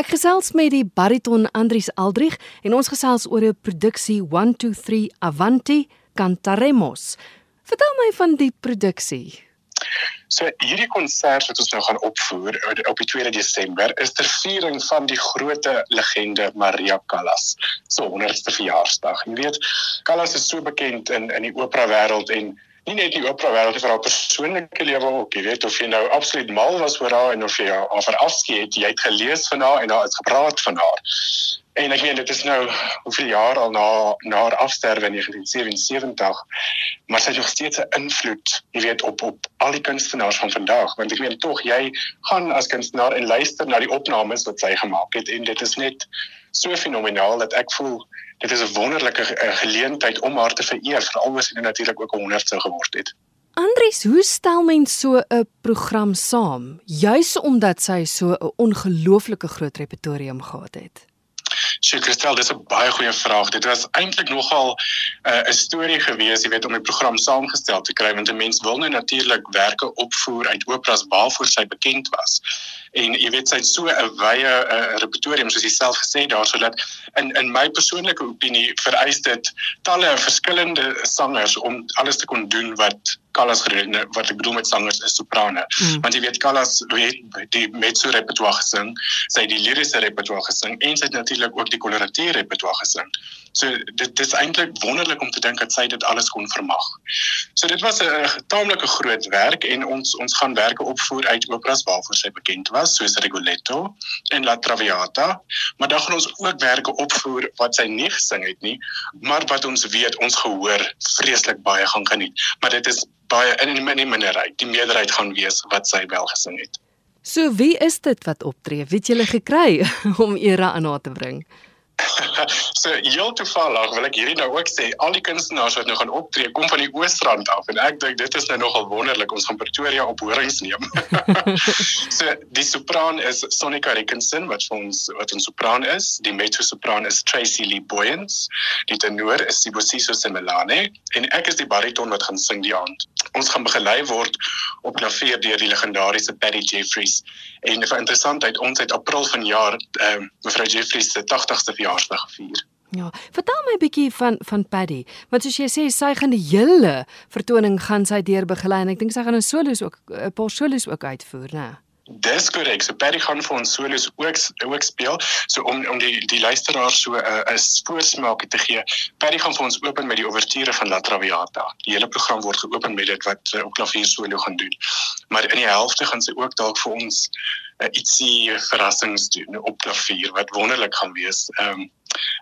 Ek gesels met die bariton Andries Aldrich en ons gesels oor 'n produksie 123 Avanti Cantaremos. Vertel my van die produksie. So hierdie konsert wat ons nou gaan opvoer op die 2 Desember is ter viering van die groot legende Maria Callas se 100ste verjaarsdag. Jy weet, Callas is so bekend in in die opera wêreld en nie net die opera wêreld vir haar persoonlike lewe ook, jy weet of jy nou absoluut mal was oor haar en of jy haar verafskeid het, jy het gelees van haar en daar is gepraat van haar. En ek weet dit is nou hoeveel jaar al na na haar afsterwe in 1977, maar sy het nog steeds 'n invloed, jy weet op op al die kunstenaars van vandag, want ek weet tog jy gaan as kunstenaar en luister na die opnames wat sy gemaak het en dit is net so fenomenaal dat ek voel dit is 'n wonderlike uh, geleentheid om haar te vereer veral as sy natuurlik ook 100 sou geword het. Andries, hoe stel mens so 'n program saam, juis omdat sy so 'n ongelooflike groot repertorium gehad het? Sjoe, Christel, dis 'n baie goeie vraag. Dit was eintlik nogal uh, 'n uh, storie gewees, jy weet, om die program saamgestel te kry want 'n mens wil nou natuurlik werke opvoer uit operas waarvoor sy bekend was en jy weet sy het so 'n wye uh, repertorium soos jy self gesê daar sodat in in my persoonlike opinie vereis dit talle verskillende sangers om alles te kon doen wat Callas gedoen wat ek bedoel met sangers is soprane mm. want jy weet Callas weet die mezzo repertoire gesing sy het die liriese repertoire gesing en sy het natuurlik ook die colorature repertoire gesing So dit dis eintlik wonderlik om te dink dat sy dit alles kon vermag. So dit was 'n taamlike groot werk en ons ons gaan werke opvoer uit operas waarvoor sy bekend was, soos Rigoletto en La Traviata, maar dan gaan ons ook werke opvoer wat sy nie gesing het nie, maar wat ons weet ons gehoor vreeslik baie gaan geniet. Maar dit is baie in die minderheid, die meerderheid gaan wees wat sy wel gesing het. So wie is dit wat optree? Wie het julle gekry om era aan haar te bring? so heel toevallig wil ek hierdie nou ook sê al die kunstenaars wat nou gaan optree kom van die Oosrand af en ek dink dit is nou nogal wonderlik ons gaan Pretoria op horings neem. so die sopran is Sonika Rickinson wat vir ons wat 'n sopran is, die mezzo sopran is Tracy Lee Boyens, die tenor is Sibosiso Semelane en ek is die bariton wat gaan sing die aand. Ons gaan begelei word op klavier deur die legendariese Paddy Jeffries en vir interessantheid ons het April vanjaar uh, mevrou Jeffries se 80ste verjaarsdag gevier. Ja, vertel my 'n bietjie van van Paddy. Want soos jy sê, sy gaan die hele vertoning gaan sy deur begelei en ek dink sy gaan 'n solos ook 'n paar solos ook uitvoer, né? Dis korrek. So Paddy gaan vir ons solos ook ook speel. So om om die die luisteraars so 'n uh, 'n voorsmaak te gee. Paddy gaan vir ons open met die ouverture van La Traviata. Die hele program word geopen met dit wat uh, op klavier solo gaan doen. Maar in die helfte gaan sy ook dalk vir ons uh, ietsie verrassings doen op klavier wat wonderlik gaan wees. Ehm um,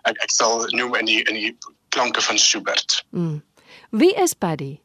ek ek sal noem in die in die klanke van Schubert. Mm. Wie is Paddy?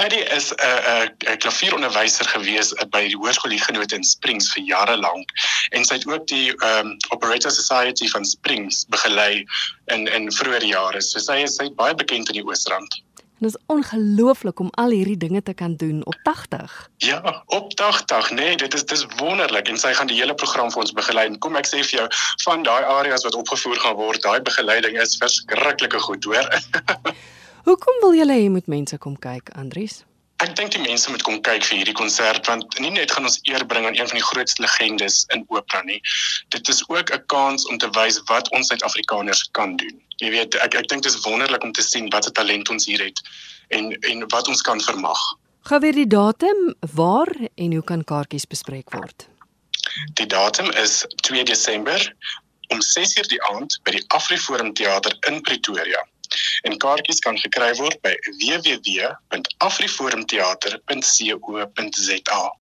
Paddy is 'n uh, 'n uh, klavieronderwyser gewees by die Hoërskool Genoot in Springs vir jare lank en sy het ook die um, Operator Society van Springs begelei in in vroeë jare. So sy is sy baie bekend in die Oosrand. Dit is ongelooflik om al hierdie dinge te kan doen op 80. Ja, op 80, nee, dit is dis wonderlik en sy gaan die hele program vir ons begelei. Kom ek sê vir jou, van daai areas wat opgevoer gaan word, daai begeleiding is verskriklike goed, hoor. Hoekom wil julle hê moet mense kom kyk, Andries? Ek dink die mense moet kom kyk vir hierdie konsert want nie net gaan ons eer bring aan een van die grootste legendes in opera nie. Dit is ook 'n kans om te wys wat ons Suid-Afrikaners kan doen. Jy weet, ek ek dink dit is wonderlik om te sien wat se talent ons hier het en en wat ons kan vermag. Gaan weer die datum waar en hoe kan kaartjies bespreek word? Die datum is 2 Desember om 6:00 die aand by die Afriforum Theater in Pretoria. En kaartjies kan gekry word by www.afriforumtheater.co.za.